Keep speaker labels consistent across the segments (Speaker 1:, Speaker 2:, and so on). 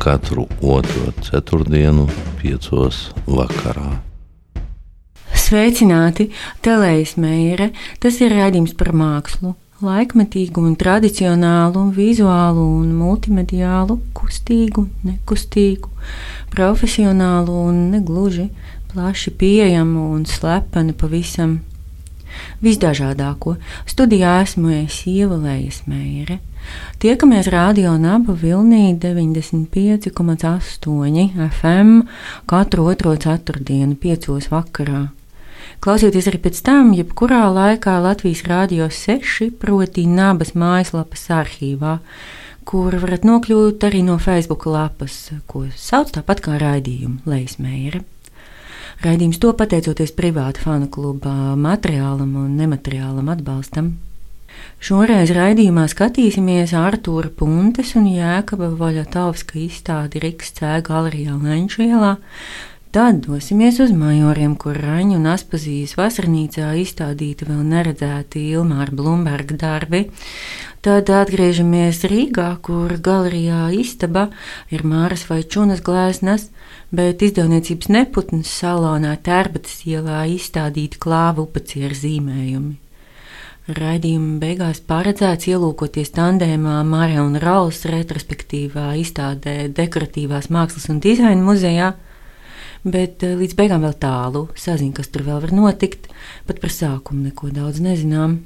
Speaker 1: katru otro ceturtdienu, piecos vakarā.
Speaker 2: Sveicināti! Telējas mēra, tas ir raidījums par mākslu. Laikmetīgu un tradicionālu, vizuālu un multimediālu, kustīgu, nekustīgu, profesionālu un negluži, plaši pieejamu un slepenu pavisam visdažādāko. Studijā esmu es ievēlējies mēra. Tiekamies radio Naba Vilnī 95,8 FM katru otro ceturtdienu, 5 vakarā. Klausieties arī pēc tam, jebkurā laikā Latvijas Rādio 6, proti Nabas mājaslapas arhīvā, kur varat nokļūt arī no Facebook lapas, ko sauc tāpat kā raidījumu Leismēra. Raidījums to pateicoties privāta fanu kluba materiālam un nemateriālam atbalstam. Šoreiz raidījumā skatīsimies Artūra Puntes un Jēkaba Vaļotovska izstādi Riks C. galerijā Lenču ielā. Tad dosimies uz majoriem, kur Raņu un Aspazijas vasarnīcā izstādīti vēl neredzēti Ilmāra Blumberga darbi. Tad atgriežamies Rīgā, kur galerijā istaba ir Māras vai Čunas glēsnes, bet izdevniecības neputnas salonā Tērbatas ielā izstādīti klāva upacieru zīmējumi. Raidījuma beigās paredzēts ielūkoties tandēmā Marija un Rauls retrospektīvā izstādē Dekoratīvās mākslas un dizaina muzejā bet eh, līdz beigām vēl tālu. Sazinu, kas tur vēl var notikt, pat par sākumu neko daudz nezinām.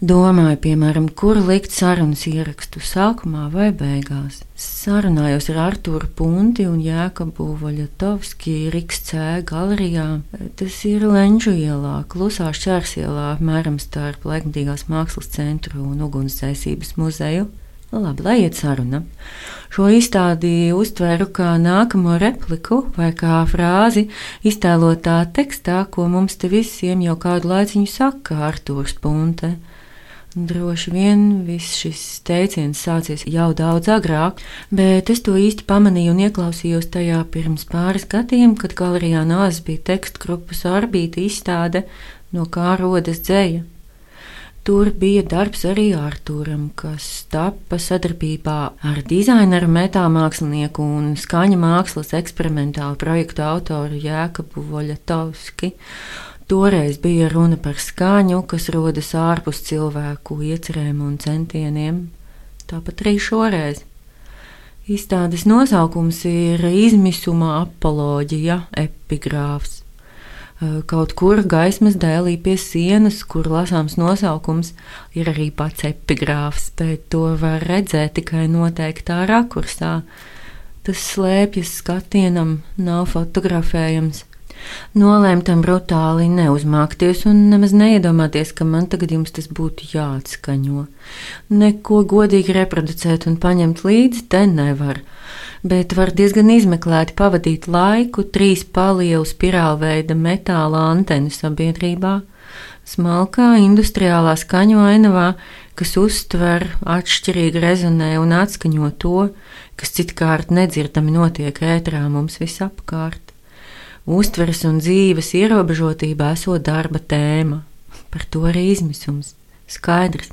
Speaker 2: Domāju, piemēram, kur likt sarunas ierakstu sākumā vai beigās. Sarunājos ar Arturu Punti un Jēkabu Vaļatovski Rikstē galerijā. Tas ir Lenžu ielā, klusā šķērsielā, apmēram starp laikmatīgās mākslas centru un ugunsdzēsības muzeju. Labi, lai iet saruna. Šo izstādi uztvēru kā nākamo repliku vai kā frāzi iztēlotā tekstā, ko mums te visiem jau kādu laiciņu saka Artūrs Punte. Droši vien viss šis teiciens sācies jau daudz agrāk, bet es to īsti pamanīju un ieklausījos tajā pirms pāris gadiem, kad galerijā nāzes bija tekstu grupas orbīta izstāde, no kā rodas dzēja. Tur bija darbs arī Arturam, kas tapa sadarbībā ar dizaineru, metālmākslinieku un skaņa mākslas eksperimentālu projektu autoru Jēkabu Voļatovski. Toreiz bija runa par skaņu, kas rodas ārpus cilvēku iecerēm un centieniem. Tāpat arī šoreiz. Izstādes nosaukums ir izmisuma apoloģija, epigrāfs. Eh, kaut kur gaismas dēlī pie sienas, kur lasāms nosaukums, ir arī pats epigrāfs, bet to var redzēt tikai noteiktā rakursā. Tas slēpjas skatienam, nav fotografējams. Nolēmu tam brutāli neuzmākties un nemaz neiedomāties, ka man tagad jums tas būtu jāatskaņo. Neko godīgi reproducēt un paņemt līdzi te nevar bet var diezgan izmeklēti pavadīt laiku trīs palielu spirālveida metāla antenu sabiedrībā, smalkā industriālā skaņu ainavā, kas uztver, atšķirīgi rezonē un atskaņo to, kas citkārt nedzirdami notiek ētrā mums visapkārt. Uztveres un dzīves ierobežotībā esot darba tēma, par to arī izmisums. Skaidrs.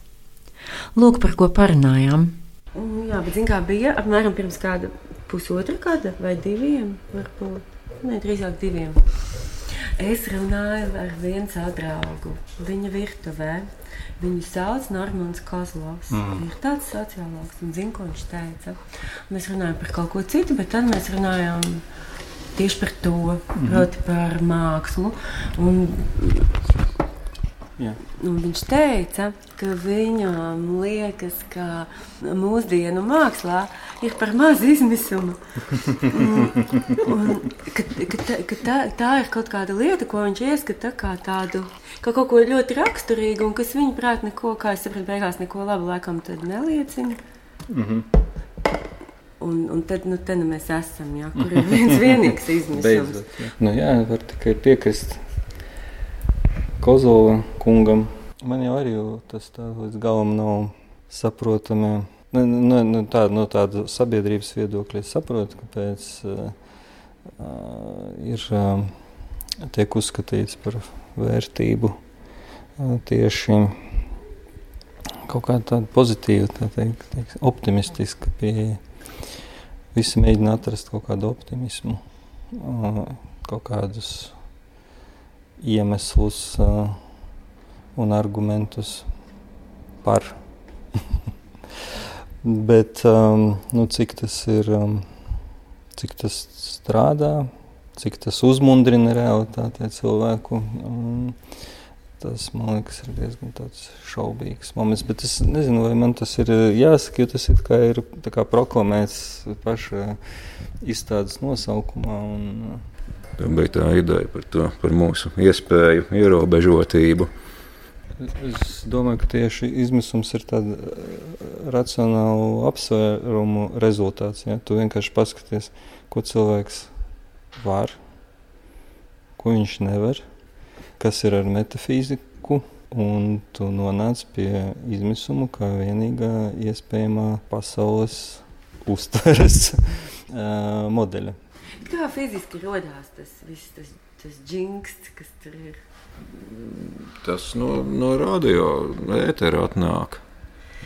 Speaker 2: Lūk, par ko parunājām. Jā, bet zināmā mērā bija apmēram pirms kāda pusotra gada vai diviem, varbūt ne, drīzāk diviem. Es runāju ar vienu savu draugu. Viņa virtuvē. Viņu sauc Normāns Kozlovs. Mm. Ir tāds sociālāks un zina, ko viņš teica. Mēs runājam par kaut ko citu, bet tad mēs runājam tieši par to, mm. proti par mākslu. Un viņš teica, ka viņam liekas, ka mūsdienu mākslā ir par maz izmisuma. un, ka, ka, tā, ka tā, tā ir kaut kāda lieta, ko viņš ieskata kā tādu, kā kaut ko ļoti raksturīgu, un kas viņa prāt neko, kā es sapratu, beigās neko labu laikam tad neliecina. Mm -hmm. Un, un tad nu, te, nu, mēs esam, jā, kur ir viens vienīgs izmisums.
Speaker 3: Beidzot, jā. Nu, jā, var tikai piekrist Kozova kungam. Man jau arī tas tā līdz galam nav saprotami. Nu, nu, nu, tā, no tāda sabiedrības viedokļa es saprotu, kāpēc uh, ir uh, tiek uzskatīts par vērtību uh, tieši kaut kāda tāda pozitīva, tā teikt, teikt, optimistiska pieeja. Visi mēģina atrast kaut kādu optimismu, kaut kādus iemeslus un argumentus par. Bet nu, cik tas ir, cik tas strādā, cik tas uzmundrina realitātē cilvēku. Um, Tas man liekas, ir diezgan šaubīgs moments. Bet es nezinu, vai man tas ir jāsaka, jo tas ir, ir proklamēts pašā izstādes nosaukumā. Un...
Speaker 4: Eh, tā bija tā ideja par, to, par mūsu iespēju ierobežotību.
Speaker 3: Es domāju, ka tieši izmisums ir tāds eh, racionāls apsvērumu rezultāts. Ja? Tu vienkārši paskaties, ko cilvēks var, ko viņš nevar kas ir ar metafiziku, un tu nonāc pie izmisuma kā vienīgā iespējamā pasaules uztveres uh, modeļa.
Speaker 2: Kā fiziski radās tas viss, tas, tas džingsts, kas tur ir?
Speaker 4: Tas no, no radio ētera atnāk.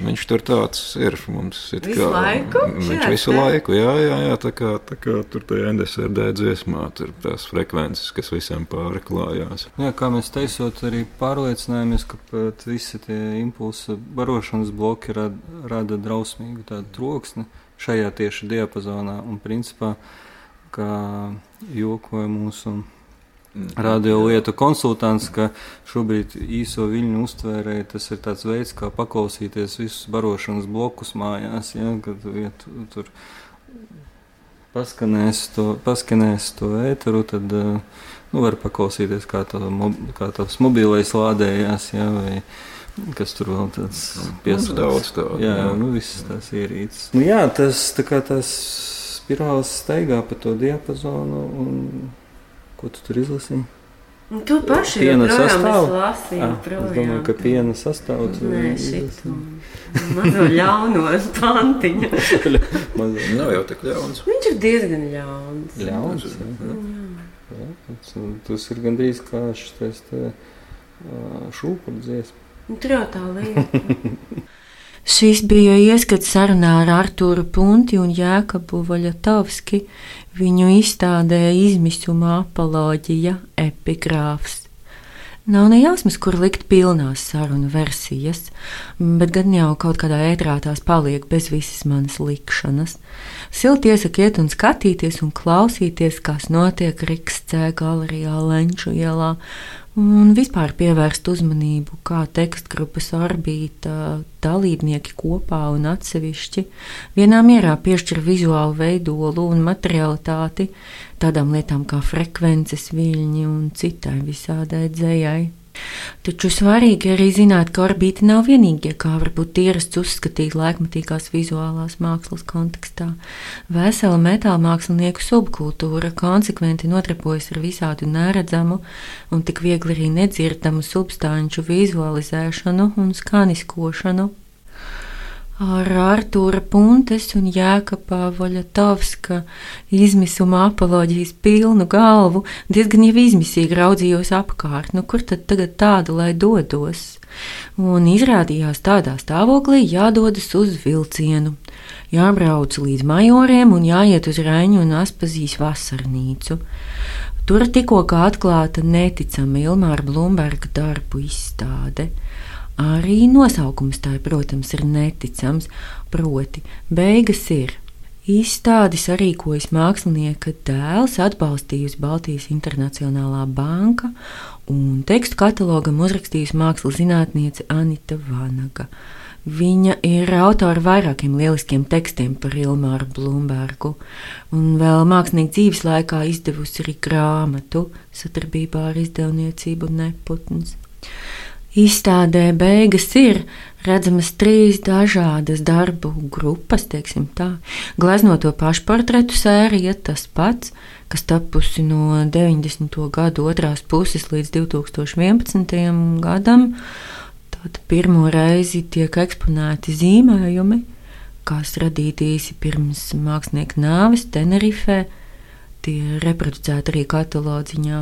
Speaker 4: Viņš tur tāds ir. Mums ir
Speaker 2: visu kā, laiku?
Speaker 4: Viņš visu laiku, jā, jā, jā tā kā, tā kā tur tajā NDSRD dziesmā, tur tās frekvences, kas visiem pārklājās.
Speaker 3: Jā, kā mēs teicot, arī pārliecinājāmies, ka pat visi tie impulsu barošanas bloki rada, rada drausmīgu tādu troksni šajā tieši diapazonā un principā, kā jokoja mūsu radiolietu konsultants, ka šobrīd īso viļņu uztvērē tas ir tāds veids, kā paklausīties visus barošanas blokus mājās, ja, kad viet, tur paskanēs to, paskanēs to ēteru, tad nu, var paklausīties, kā, tā, kā tavs mobilais lādējās, ja, vai kas tur vēl tāds
Speaker 4: piesaucams. Daudz tādu.
Speaker 3: Jā, jā. Nu, visas tās ierīces. Nu, jā, tas tā kā tās spirāls staigā pa to diapazonu un Ko tu tur izlasīji?
Speaker 2: Nu, to pašu
Speaker 3: piena sastāv.
Speaker 2: Lasīju, ah,
Speaker 3: es domāju, ka piena sastāv.
Speaker 2: Nē, šitu. Mazo ļauno pantiņu.
Speaker 4: Nav jau tik ļauns.
Speaker 2: Viņš ir diezgan ļauns.
Speaker 3: Ļauns, jā. jā. jā. Tas, tas ir gandrīz kā šis te šūpuļu dziesma.
Speaker 2: Nu, tur jau tā lieta. Šis bija ieskats sarunā ar Artūru Punti un Jēkabu Vaļatovski viņu izstādē izmisuma apoloģija epigrāfs. Nav nejausmas, kur likt pilnās sarunu versijas, bet gan jau kaut kādā ētrā tās paliek bez visas manas likšanas. Silti iesakiet un skatīties un klausīties, kas notiek Rikscē galerijā Lenču ielā, un vispār pievērst uzmanību, kā tekstgrupas orbīta dalībnieki kopā un atsevišķi vienā mierā piešķir vizuālu veidolu un materialitāti tādām lietām kā frekvences, viļņi un citai visādai dzējai. Taču svarīgi arī zināt, ka orbīti nav vienīgie, kā varbūt ierasts uzskatīt laikmatīgās vizuālās mākslas kontekstā. Vesela metāla mākslinieku subkultūra konsekventi notrapojas ar visādu neredzamu un tik viegli arī nedzirdamu substanču vizualizēšanu un skaniskošanu ar Artūra Puntes un Jēkabā Voļatovska izmisuma apoloģijas pilnu galvu diezgan jau izmisīgi raudzījos apkārt, nu kur tad tagad tādu, lai dodos? Un izrādījās tādā stāvoklī jādodas uz vilcienu, jābrauc līdz majoriem un jāiet uz Raņu un Aspazīs vasarnīcu. Tur tikko atklāta neticama Ilmāra Blumberga darbu izstāde – Arī nosaukums tā, protams, ir neticams, proti, beigas ir. Izstādi sarīkojas mākslinieka dēls, atbalstījusi Baltijas Internacionālā banka un tekstu katalogam uzrakstījusi mākslas zinātniece Anita Vanaga. Viņa ir autora vairākiem lieliskiem tekstiem par Ilmāru Blūmbergu, un vēl mākslinieka dzīves laikā izdevusi arī grāmatu sadarbībā ar izdevniecību Neputns. Izstādē beigas ir redzamas trīs dažādas darbu grupas, teiksim tā. Gleznoto pašportretu sērija tas pats, kas tapusi no 90. gadu otrās puses līdz 2011. gadam. Tad pirmo reizi tiek eksponēti zīmējumi, kas radīti īsi pirms mākslinieka nāves Tenerifē. Tie reproducēti arī kataloģiņā.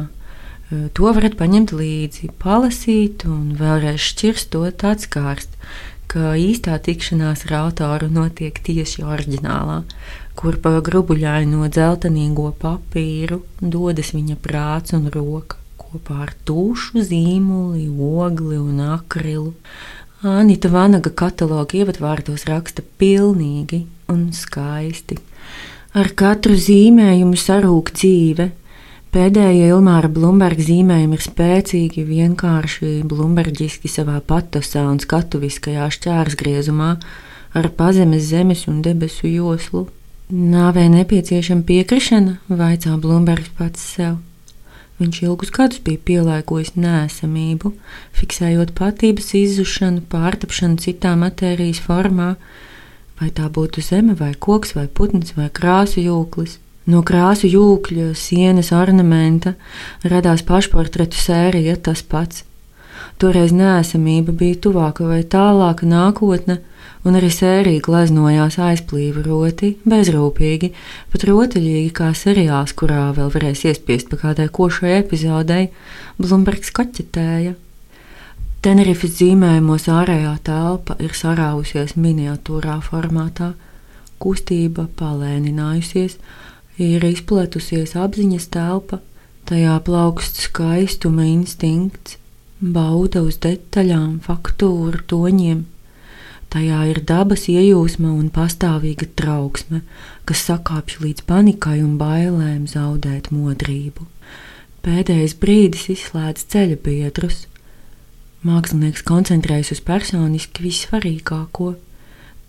Speaker 2: To varat paņemt līdzi, palasīt un vēlreiz šķirstot atskārst, ka īstā tikšanās ar autoru notiek tieši oriģinālā, kur pa grubuļaino dzeltenīgo papīru dodas viņa prāts un roka kopā ar tūšu, zīmoli, ogli un akrilu. Anita Vanaga kataloga ievadvārdos raksta pilnīgi un skaisti. Ar katru zīmējumu sarūk dzīve, Pēdējie Ilmāra Blūmberga zīmējumi ir spēcīgi, vienkārši blūmberģiski savā patosā un skatuviskajā šķērsgriezumā ar pazemes zemes un debesu joslu. Nāvē nepieciešama piekrišana, vaicā Blūmbergs pats sev. Viņš ilgus gadus bija pielāgojis nēsamību, fiksējot patības izzušanu, pārtapšanu citā matērijas formā, vai tā būtu zeme, vai koks, vai putns, vai krāsu jūklis. No krāsu jūkļa, sienas ornamenta radās pašportretu sērija tas pats. Toreiz nēsamība bija tuvāka vai tālāka nākotne, un arī sērija gleznojās aizplīvoti, bezrūpīgi, pat rotaļīgi kā seriāls, kurā vēl varēs iespiest pa kādai košai epizodei, Blumbergs kaķetēja. Tenerifes zīmējumos ārējā telpa ir sarāvusies miniatūrā formātā, kustība palēninājusies, ir izplatusies apziņas telpa, tajā plaukst skaistuma instinkts, bauda uz detaļām, faktūru, toņiem. Tajā ir dabas iejūsma un pastāvīga trauksme, kas sakāpj līdz panikai un bailēm zaudēt modrību. Pēdējais brīdis izslēdz ceļa biedrus. Mākslinieks koncentrējas uz personiski vissvarīgāko.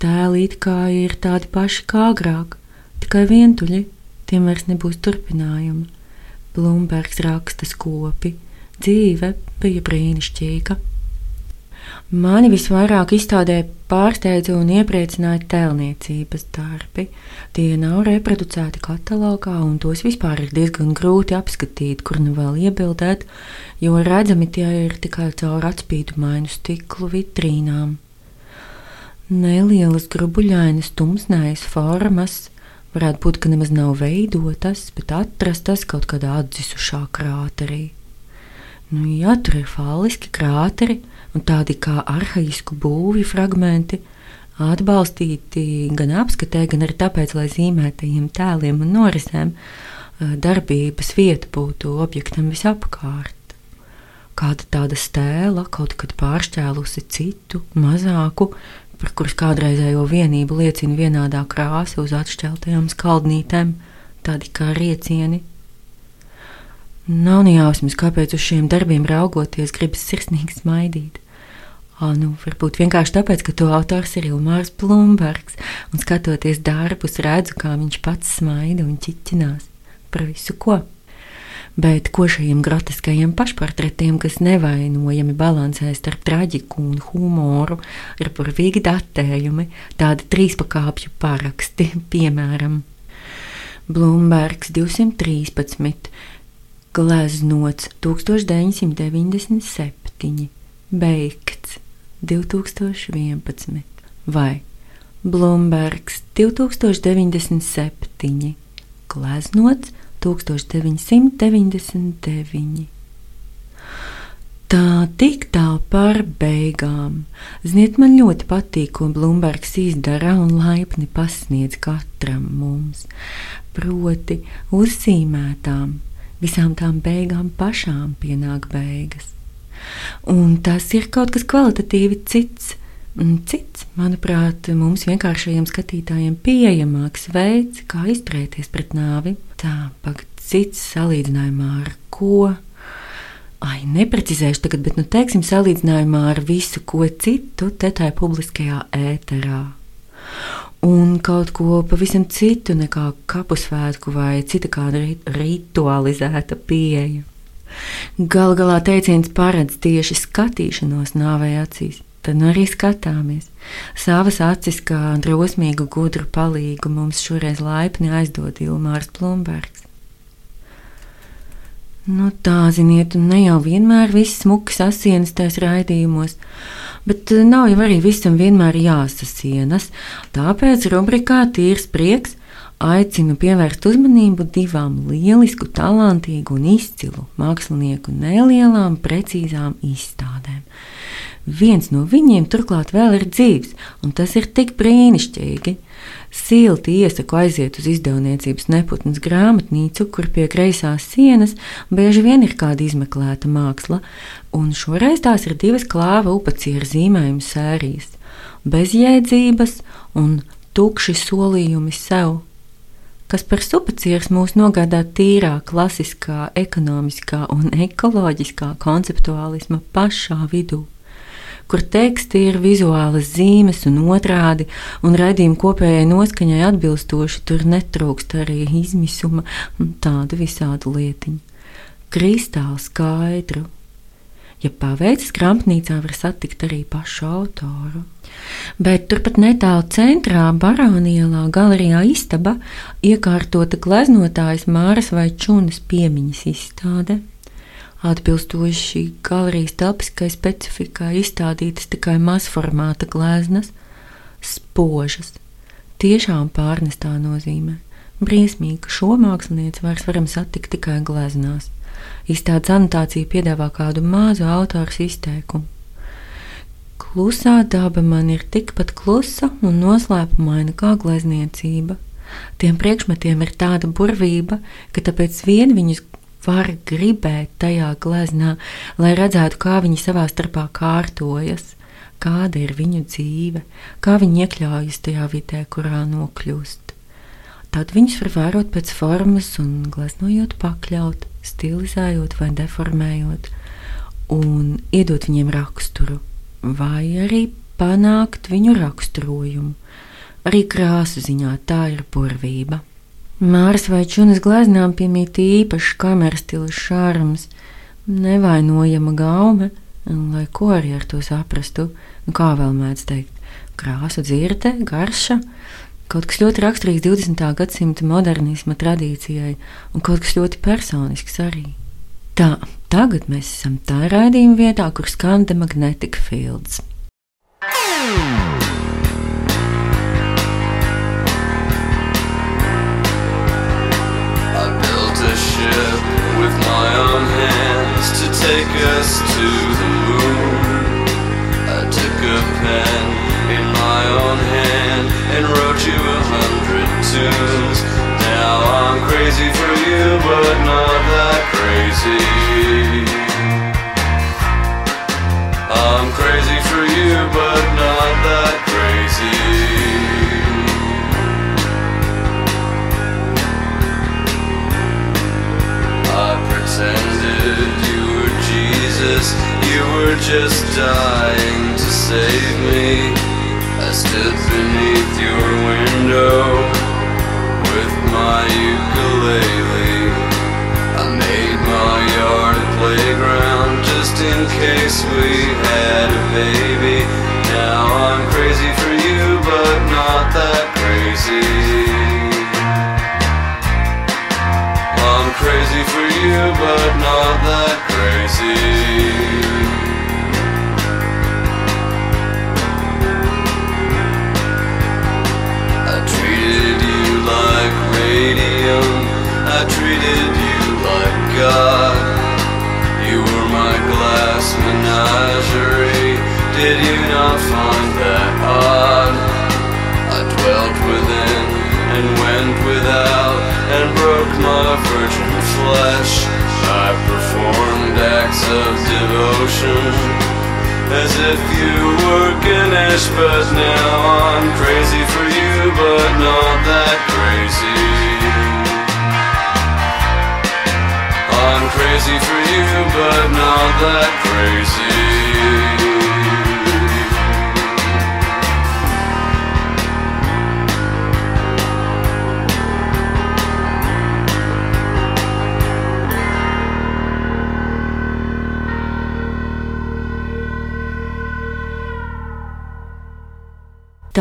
Speaker 2: Tēli it kā ir tādi paši kā agrāk, tikai vientuļi, tiem vairs nebūs turpinājuma. Blūmbergs raksta skopi, dzīve bija brīnišķīga. Mani visvairāk izstādē pārsteidza un iepriecināja tēlniecības darbi. Tie nav reproducēti katalogā, un tos vispār ir diezgan grūti apskatīt, kur nu vēl iebildēt, jo redzami tie ir tikai caur atspīdumainu stiklu vitrīnām. Nelielas grubuļainas, tumsnējas formas, Varētu būt, ka nemaz nav veidotas, bet atrastas kaut kādā atdzisušā krāterī. Nu, jā, tur ir fāliski krāteri un tādi kā arhaisku būvju fragmenti, atbalstīti gan apskatē, gan arī tāpēc, lai zīmētajiem tēliem un norisēm darbības vieta būtu objektam visapkārt. Kāda tāda stēla kaut kad pāršķēlusi citu, mazāku, par kuras kādreizējo vienību liecina vienādā krāsa uz atšķeltajām skaldnītēm, tādi kā riecieni. Nav ne jausmas, kāpēc uz šiem darbiem raugoties, gribas sirsnīgi smaidīt. O, nu, varbūt vienkārši tāpēc, ka to autors ir Ilmārs Blūmbergs, un skatoties darbus, redzu, kā viņš pats smaida un ķiķinās par visu ko bet ko šiem grotiskajiem pašportretiem, kas nevainojami balansē starp traģiku un humoru, ir burvīgi datējumi, tādi trīspakāpju paraksti, piemēram, Blūmbergs 213, gleznots 1997, beigts 2011 vai Blūmbergs 2097, gleznots 1999. Tā tik tā par beigām. Ziniet, man ļoti patīk, ko Blūmbergs izdara un laipni pasniedz katram mums. Proti, uzzīmētām, visām tām beigām pašām pienāk beigas. Un tas ir kaut kas kvalitatīvi cits. Cits, manuprāt, mums vienkāršajiem skatītājiem pieejamāks veids, kā izturēties pret nāvi. Tā, pagaidi, cits salīdzinājumā ar ko? Ai, neprecizēšu tagad, bet, nu, teiksim, salīdzinājumā ar visu ko citu, te tajā publiskajā ēterā. Un kaut ko pavisam citu nekā kapusvētku vai cita kāda ritualizēta pieeja. Galu galā teiciens paredz tieši skatīšanos nāvei acīs. Tad nu arī skatāmies. Savas acis, kā drosmīgu, gudru palīgu, mums šoreiz laipni aizdod Ilmārs Plumbergs. Nu, tā ziniet, ne jau vienmēr viss smuks asienas tais raidījumos, bet eh, nav jau arī visam vienmēr jāsasienas. Tāpēc rubrikā Tīrs prieks aicinu pievērst uzmanību divām lielisku, talantīgu un izcilu mākslinieku nelielām, precīzām izstādēm. Viens no viņiem turklāt vēl ir dzīves, un tas ir tik brīnišķīgi. Silti iesaku aiziet uz izdevniecības neputnas grāmatnīcu, kur pie kreisās sienas bieži vien ir kāda izmeklēta māksla, un šoreiz tās ir divas klāva upacieru zīmējuma sērijas - bezjēdzības un tukši solījumi sev. Kas par supacieru mūs nogādā tīrā, klasiskā, ekonomiskā un ekoloģiskā konceptuālisma pašā vidū kur teksti ir vizuālas zīmes un otrādi, un raidījuma kopējai noskaņai atbilstoši tur netrūkst arī izmisuma un tādu visādu lietiņu. Kristāli skaidru. Ja paveicas grāmatnīcā, var satikt arī pašu autoru. Bet turpat netālu centrā, Baronielā, galerijā istaba, iekārtota gleznotājas Māras vai Čunas piemiņas izstāde. Atbilstoši galerijas telpiskai specifikai izstādītas tikai mazformāta gleznas, spožas, tiešām pārnestā nozīmē. Briesmīgi, ka šo mākslinieci vairs varam satikt tikai gleznās. Izstādes anotācija piedāvā kādu mazu autors izteikumu. Klusā daba man ir tikpat klusa un noslēpumaina kā glezniecība. Tiem priekšmetiem ir tāda burvība, ka tāpēc vien viņus var gribēt tajā gleznā, lai redzētu, kā viņi savā starpā kārtojas, kāda ir viņu dzīve, kā viņi iekļaujas tajā vidē, kurā nokļūst. Tad viņus var vērot pēc formas un gleznojot, pakļaut, stilizējot vai deformējot, un iedot viņiem raksturu, vai arī panākt viņu raksturojumu. Arī krāsu ziņā tā ir burvība. Māras vai čunas gleznām piemīt īpašs kameras stila šārms, nevainojama gaume, lai ko arī ar to saprastu, nu kā vēl mēdz teikt, krāsa dzirde, garša, kaut kas ļoti raksturīgs 20. gadsimta modernisma tradīcijai, un kaut kas ļoti personisks arī. Tā, tagad mēs esam tā raidījuma vietā, kur skan The Magnetic Fields. take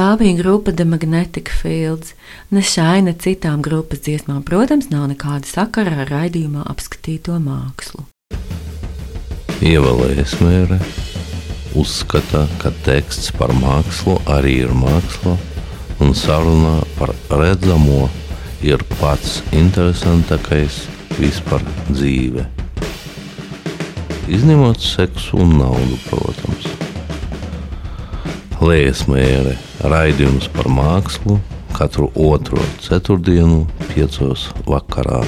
Speaker 2: Tā bija grupa The Magnetic Fields. Ne šai, ne citām grupas dziesmām, protams, nav nekāda sakara ar raidījumā apskatīto mākslu.
Speaker 1: Ievēlējies mērē, uzskata, ka teksts par mākslu arī ir māksla, un sarunā par redzamo ir pats interesantākais vispār dzīve. Izņemot seksu un naudu, protams. Lēsmēre raidījums par mākslu katru otro ceturtdienu, piecos vakarā.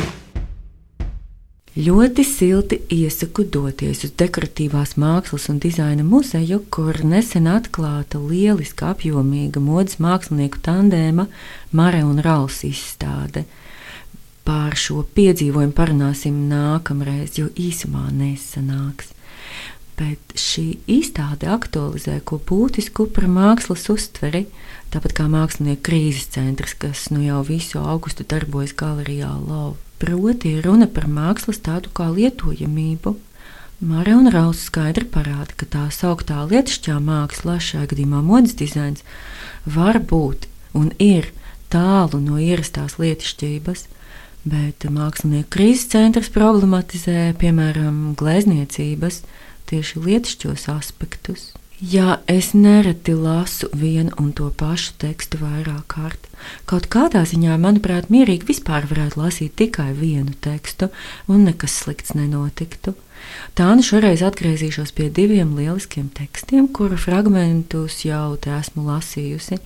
Speaker 2: Ļoti silti iesaku doties uz dekoratīvās mākslas un dizaina muzeju, kur nesen atklāta lieliska apjomīga modes mākslinieku tandēma Mare un Rauls izstāde. Pār šo piedzīvojumu parunāsim nākamreiz, jo īsumā nesanāks bet šī izstāde aktualizē ko būtisku par mākslas uztveri, tāpat kā mākslinieku krīzes centrs, kas nu jau visu augustu darbojas galerijā Love. Proti, runa par mākslas tādu kā lietojamību. Mara un Rausa skaidri parāda, ka tā sauktā lietišķā māksla, šajā gadījumā modes dizains, var būt un ir tālu no ierastās lietišķības, bet mākslinieku krīzes centrs problematizē piemēram glezniecības, tieši lietišķos aspektus. Ja es nereti lasu vienu un to pašu tekstu vairāk kārt, kaut kādā ziņā, manuprāt, mierīgi vispār varētu lasīt tikai vienu tekstu, un nekas slikts nenotiktu. Tā nu šoreiz atgriezīšos pie diviem lieliskiem tekstiem, kuru fragmentus jau esmu lasījusi,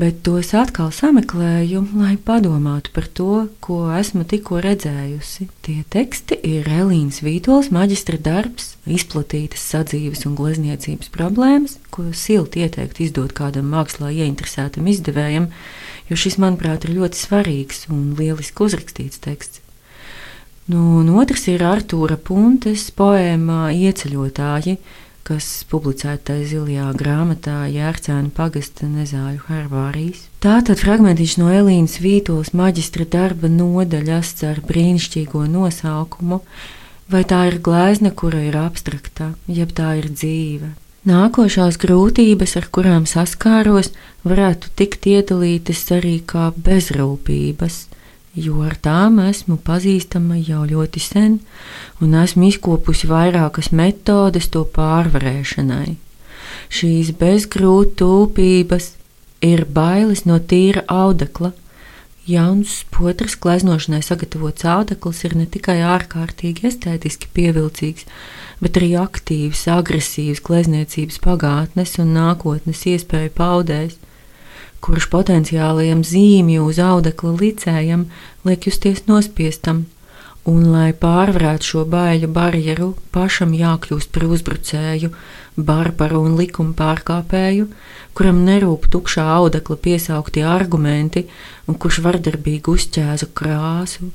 Speaker 2: bet tos atkal sameklēju, lai padomātu par to, ko esmu tikko redzējusi. Tie teksti ir Elīnas Vītols maģistra darbs, izplatītas sadzīves un glezniecības problēmas, ko silti ieteiktu izdot kādam mākslā ieinteresētam izdevējam, jo šis, manuprāt, ir ļoti svarīgs un lieliski uzrakstīts teksts. Nu, un otrs ir Artūra Puntes poēma Ieceļotāji, kas publicēta zilajā grāmatā Jērcēna pagasta nezāļu harvārijas. Tātad fragmentiņš no Elīnas Vītolas maģistra darba nodaļas ar brīnišķīgo nosaukumu, vai tā ir glezna, kura ir abstrakta, jeb tā ir dzīve. Nākošās grūtības, ar kurām saskāros, varētu tikt iedalītas arī kā bezrūpības – jo ar tām esmu pazīstama jau ļoti sen, un esmu izkopusi vairākas metodes to pārvarēšanai. Šīs bezgrūtības ir bailes no tīra audekla. Jauns potras gleznošanai sagatavots audekls ir ne tikai ārkārtīgi estētiski pievilcīgs, bet arī aktīvs, agresīvs glezniecības pagātnes un nākotnes iespēju paudējs kurš potenciālajam zīmju uz audekla licējam liek justies nospiestam, un, lai pārvarētu šo baiļu barjeru, pašam jākļūst par uzbrucēju, barbaru un likuma pārkāpēju, kuram nerūp tukšā audekla piesauktie argumenti, un kurš vardarbīgi uzķēza krāsu,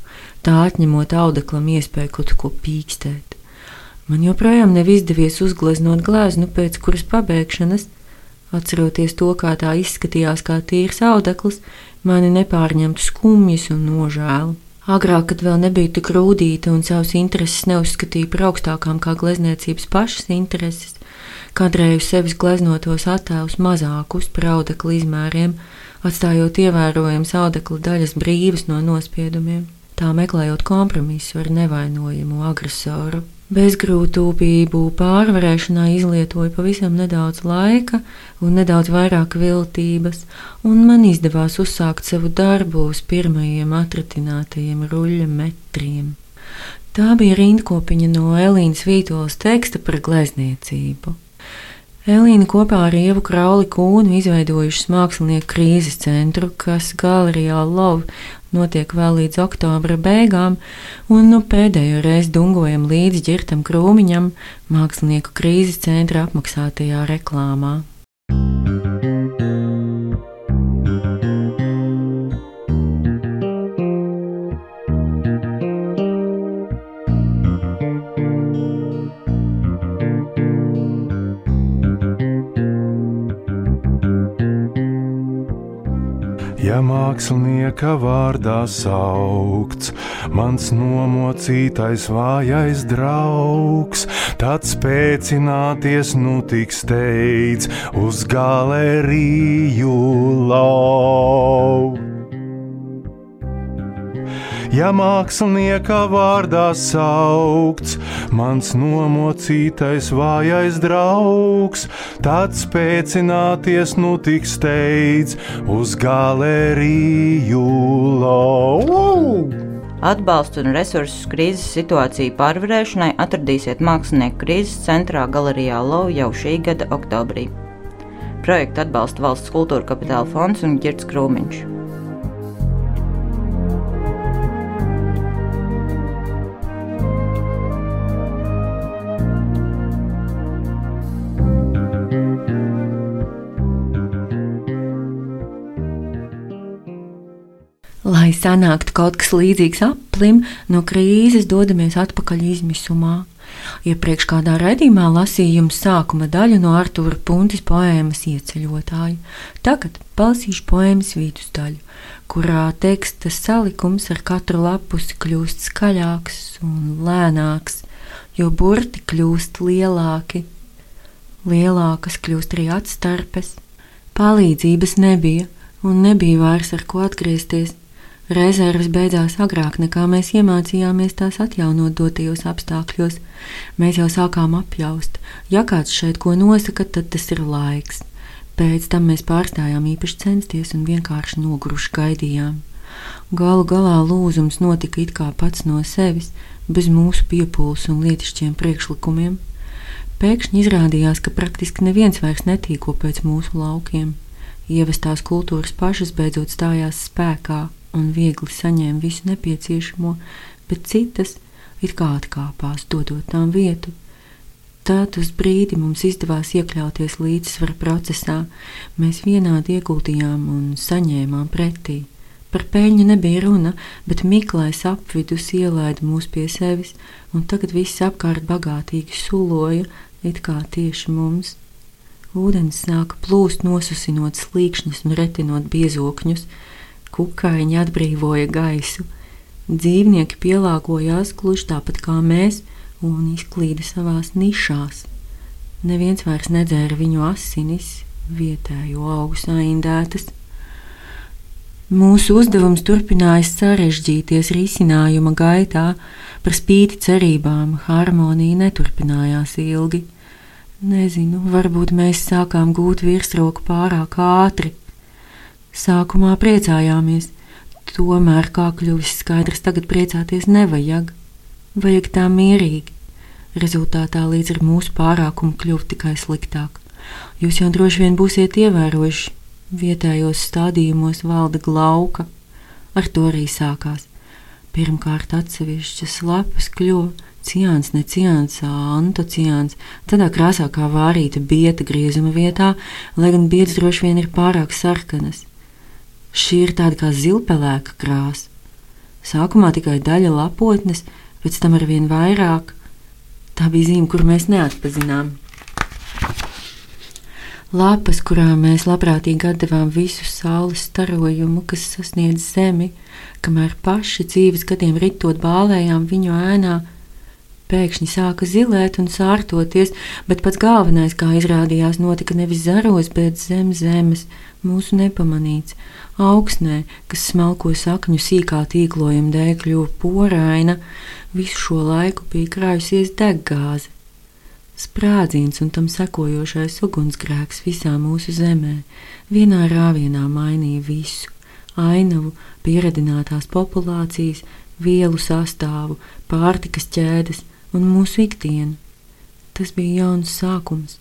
Speaker 2: tā atņemot audeklam iespēju kaut ko pīkstēt. Man joprojām nav izdevies uzgleznot gleznu, pēc kuras pabeigšanas Atceroties to, kā tā izskatījās kā tīrs audekls, mani nepārņemtu skumjas un nožēlu. Agrāk, kad vēl nebija tik rūtīta un savas intereses neuzskatīja par augstākām kā glezniecības pašas intereses, kadrēju sevis gleznotos attēlus mazākus par audekla izmēriem, atstājot ievērojams audekla daļas brīvas no nospiedumiem, tā meklējot kompromisu ar nevainojamo agresoru. Bezgrūtūpību pārvarēšanai izlietoju pavisam nedaudz laika un nedaudz vairāk viltības, un man izdevās uzsākt savu darbu uz pirmajiem atratinātajiem ruļļa metriem. Tā bija rindkopiņa no Elīnas Vītolas teksta par glezniecību. Elīna kopā ar Ievu Krauli Kūnu izveidojušas mākslinieku krīzes centru, kas galerijā Love notiek vēl līdz oktobra beigām, un nu pēdējo reizi dungojam līdz ģirtam krūmiņam mākslinieku krīzes centra apmaksātajā reklāmā.
Speaker 5: Mākslinieka vārdā saukts, mans nomocītais vājais draugs, tad spēcināties nu tik steidz uz galeriju lauku ja mākslinieka vārdā saukts, mans nomocītais vājais draugs, tad spēcināties nu tik steidz uz galeriju lau.
Speaker 6: Atbalstu un resursus krīzes situāciju pārvarēšanai atradīsiet Mākslinieku krīzes centrā Galerijā Lau jau šī gada oktobrī. Projektu atbalsta Valsts kultūra kapitāla fonds un Girts Krūmiņš.
Speaker 2: Lai sanāktu kaut kas līdzīgs aplim, no krīzes dodamies atpakaļ izmisumā. Iepriekš kādā raidījumā lasīju jums sākuma daļu no Artūra Puntis poēmas ieceļotāja. Tagad palasīšu poēmas vidusdaļu, kurā teksta salikums ar katru lapusi kļūst skaļāks un lēnāks, jo burti kļūst lielāki. Lielākas kļūst arī atstarpes. Palīdzības nebija, un nebija vairs ar ko atgriezties. Rezerves beidzās agrāk nekā mēs iemācījāmies tās atjaunot dotajos apstākļos. Mēs jau sākām apjaust, ja kāds šeit ko nosaka, tad tas ir laiks. Pēc tam mēs pārstājām īpaši censties un vienkārši noguruši gaidījām. Galu galā lūzums notika it kā pats no sevis, bez mūsu piepūles un lietišķiem priekšlikumiem. Pēkšņi izrādījās, ka praktiski neviens vairs netīko pēc mūsu laukiem. Ievestās kultūras pašas beidzot stājās spēkā, un viegli saņēma visu nepieciešamo, bet citas it kā atkāpās, dodot tām vietu. Tad uz brīdi mums izdevās iekļauties līdzsvara procesā. Mēs vienādi ieguldījām un saņēmām pretī. Par peļņu nebija runa, bet Miklais apvidus ielaida mūs pie sevis, un tagad viss apkārt bagātīgi suloja, it kā tieši mums. Ūdens sāka plūst, nosusinot slīkšņus un retinot biezokņus kukaiņi atbrīvoja gaisu. Dzīvnieki pielāgojās gluži tāpat kā mēs un izklīda savās nišās. Neviens vairs nedzēra viņu asinis, vietējo augu saindētas. Mūsu uzdevums turpinājās sarežģīties risinājuma gaitā, par spīti cerībām harmonija neturpinājās ilgi. Nezinu, varbūt mēs sākām gūt virsroku pārāk ātri, Sākumā priecājāmies, tomēr, kā kļuvis skaidrs, tagad priecāties nevajag. Vajag tā mierīgi. Rezultātā līdz ar mūsu pārākumu kļuva tikai sliktāk. Jūs jau droši vien būsiet ievērojuši, vietējos stādījumos valda glauka. Ar to arī sākās. Pirmkārt, atsevišķas lapas kļuva ciāns, ne ciāns, antociāns, tādā krāsā kā vārīta bieta griezuma vietā, lai gan bietas droši vien ir pārāk sarkanas. Šī ir tāda kā zilpelēka krāsa. Sākumā tikai daļa lapotnes, pēc tam ar vien vairāk. Tā bija zīme, kur mēs neatpazinām. Lapas, kurām mēs labprātīgi atdevām visu saules starojumu, kas sasniedz zemi, kamēr paši dzīves gadiem ritot bālējām viņu ēnā, pēkšņi sāka zilēt un sārtoties, bet pats galvenais, kā izrādījās, notika nevis zaros, bet zem zemes, mūsu nepamanīts. Augsnē, kas smalko sakņu sīkā tīklojuma dēļ kļuva poraina, visu šo laiku bija krājusies deggāze. Sprādziens un tam sekojošais ugunsgrēks visā mūsu zemē. Vienā rāvienā mainīja visu - ainavu, pieredinātās populācijas, vielu sastāvu, pārtikas ķēdes un mūsu ikdienu. Tas bija jauns sākums,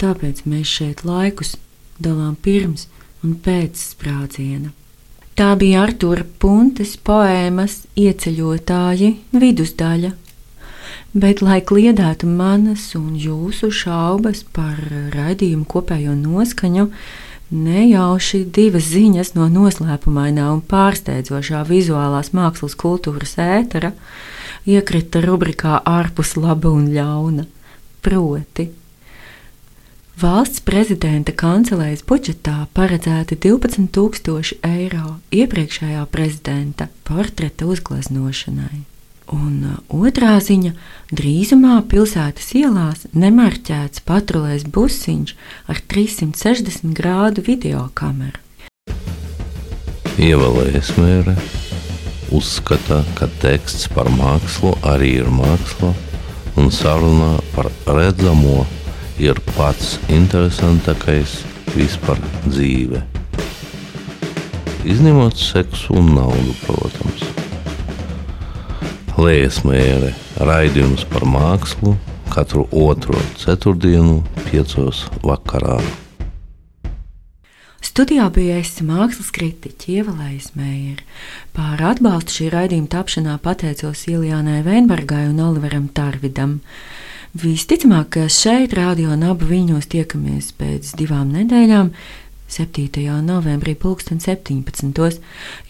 Speaker 2: tāpēc mēs šeit laikus dalām pirms un pēc sprādziena. Tā bija Artura Puntes poēmas ieceļotāji vidusdaļa. Bet, lai kliedētu manas un jūsu šaubas par raidījumu kopējo noskaņu, nejauši divas ziņas no noslēpumainā un pārsteidzošā vizuālās mākslas kultūras ētera iekrita rubrikā ārpus laba un ļauna. Proti, Valsts prezidenta kancelēs budžetā paredzēti 12,000 eiro iepriekšējā prezidenta portreta uzgleznošanai. Un uh, otrā ziņa - drīzumā pilsētas ielās nemarķēts patrulēs busiņš ar 360 grādu video kameru.
Speaker 1: Ievēlējas mēre uzskata, ka teksts par mākslu arī ir māksla, un saruna par redzamo ir pats interesantākais vispār dzīve. Izņemot seksu un naudu, protams. Lēsmēre raidījums par mākslu katru otro ceturtdienu, piecos vakarā.
Speaker 2: Studijā bija es mākslas kritiķi Ievalējas Meijeri. Par atbalstu šī raidījuma tapšanā pateicos Ilijānai Veinbergai un Oliveram Tarvidam. Visticamāk, ka šeit, Radio Naba viņos tiekamies pēc divām nedēļām, 7. novembrī, 2017.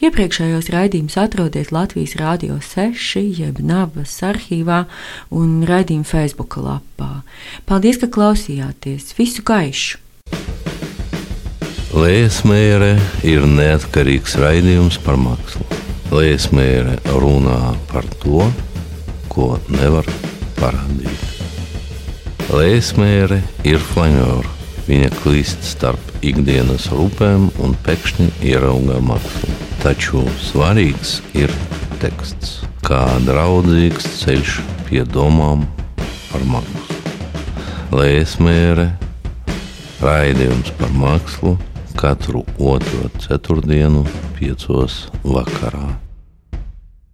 Speaker 2: Iepriekšējos raidījumus atrodiet Latvijas Rādio 6, jeb Navas arhīvā un raidījuma Facebook lapā. Paldies, ka klausījāties! Visu gaišu!
Speaker 1: Lēsmēre ir neatkarīgs raidījums par mākslu. Lēsmēre runā par to, ko nevar parādīt. Lēsmēre ir flanēra. Viņa klīst starp ikdienas rūpēm un pēkšņi ierauga mākslu. Taču svarīgs ir teksts, kā draudzīgs ceļš pie domām par mākslu. Lēsmēre, raidījums par mākslu katru otro ceturtdienu, piecos vakarā.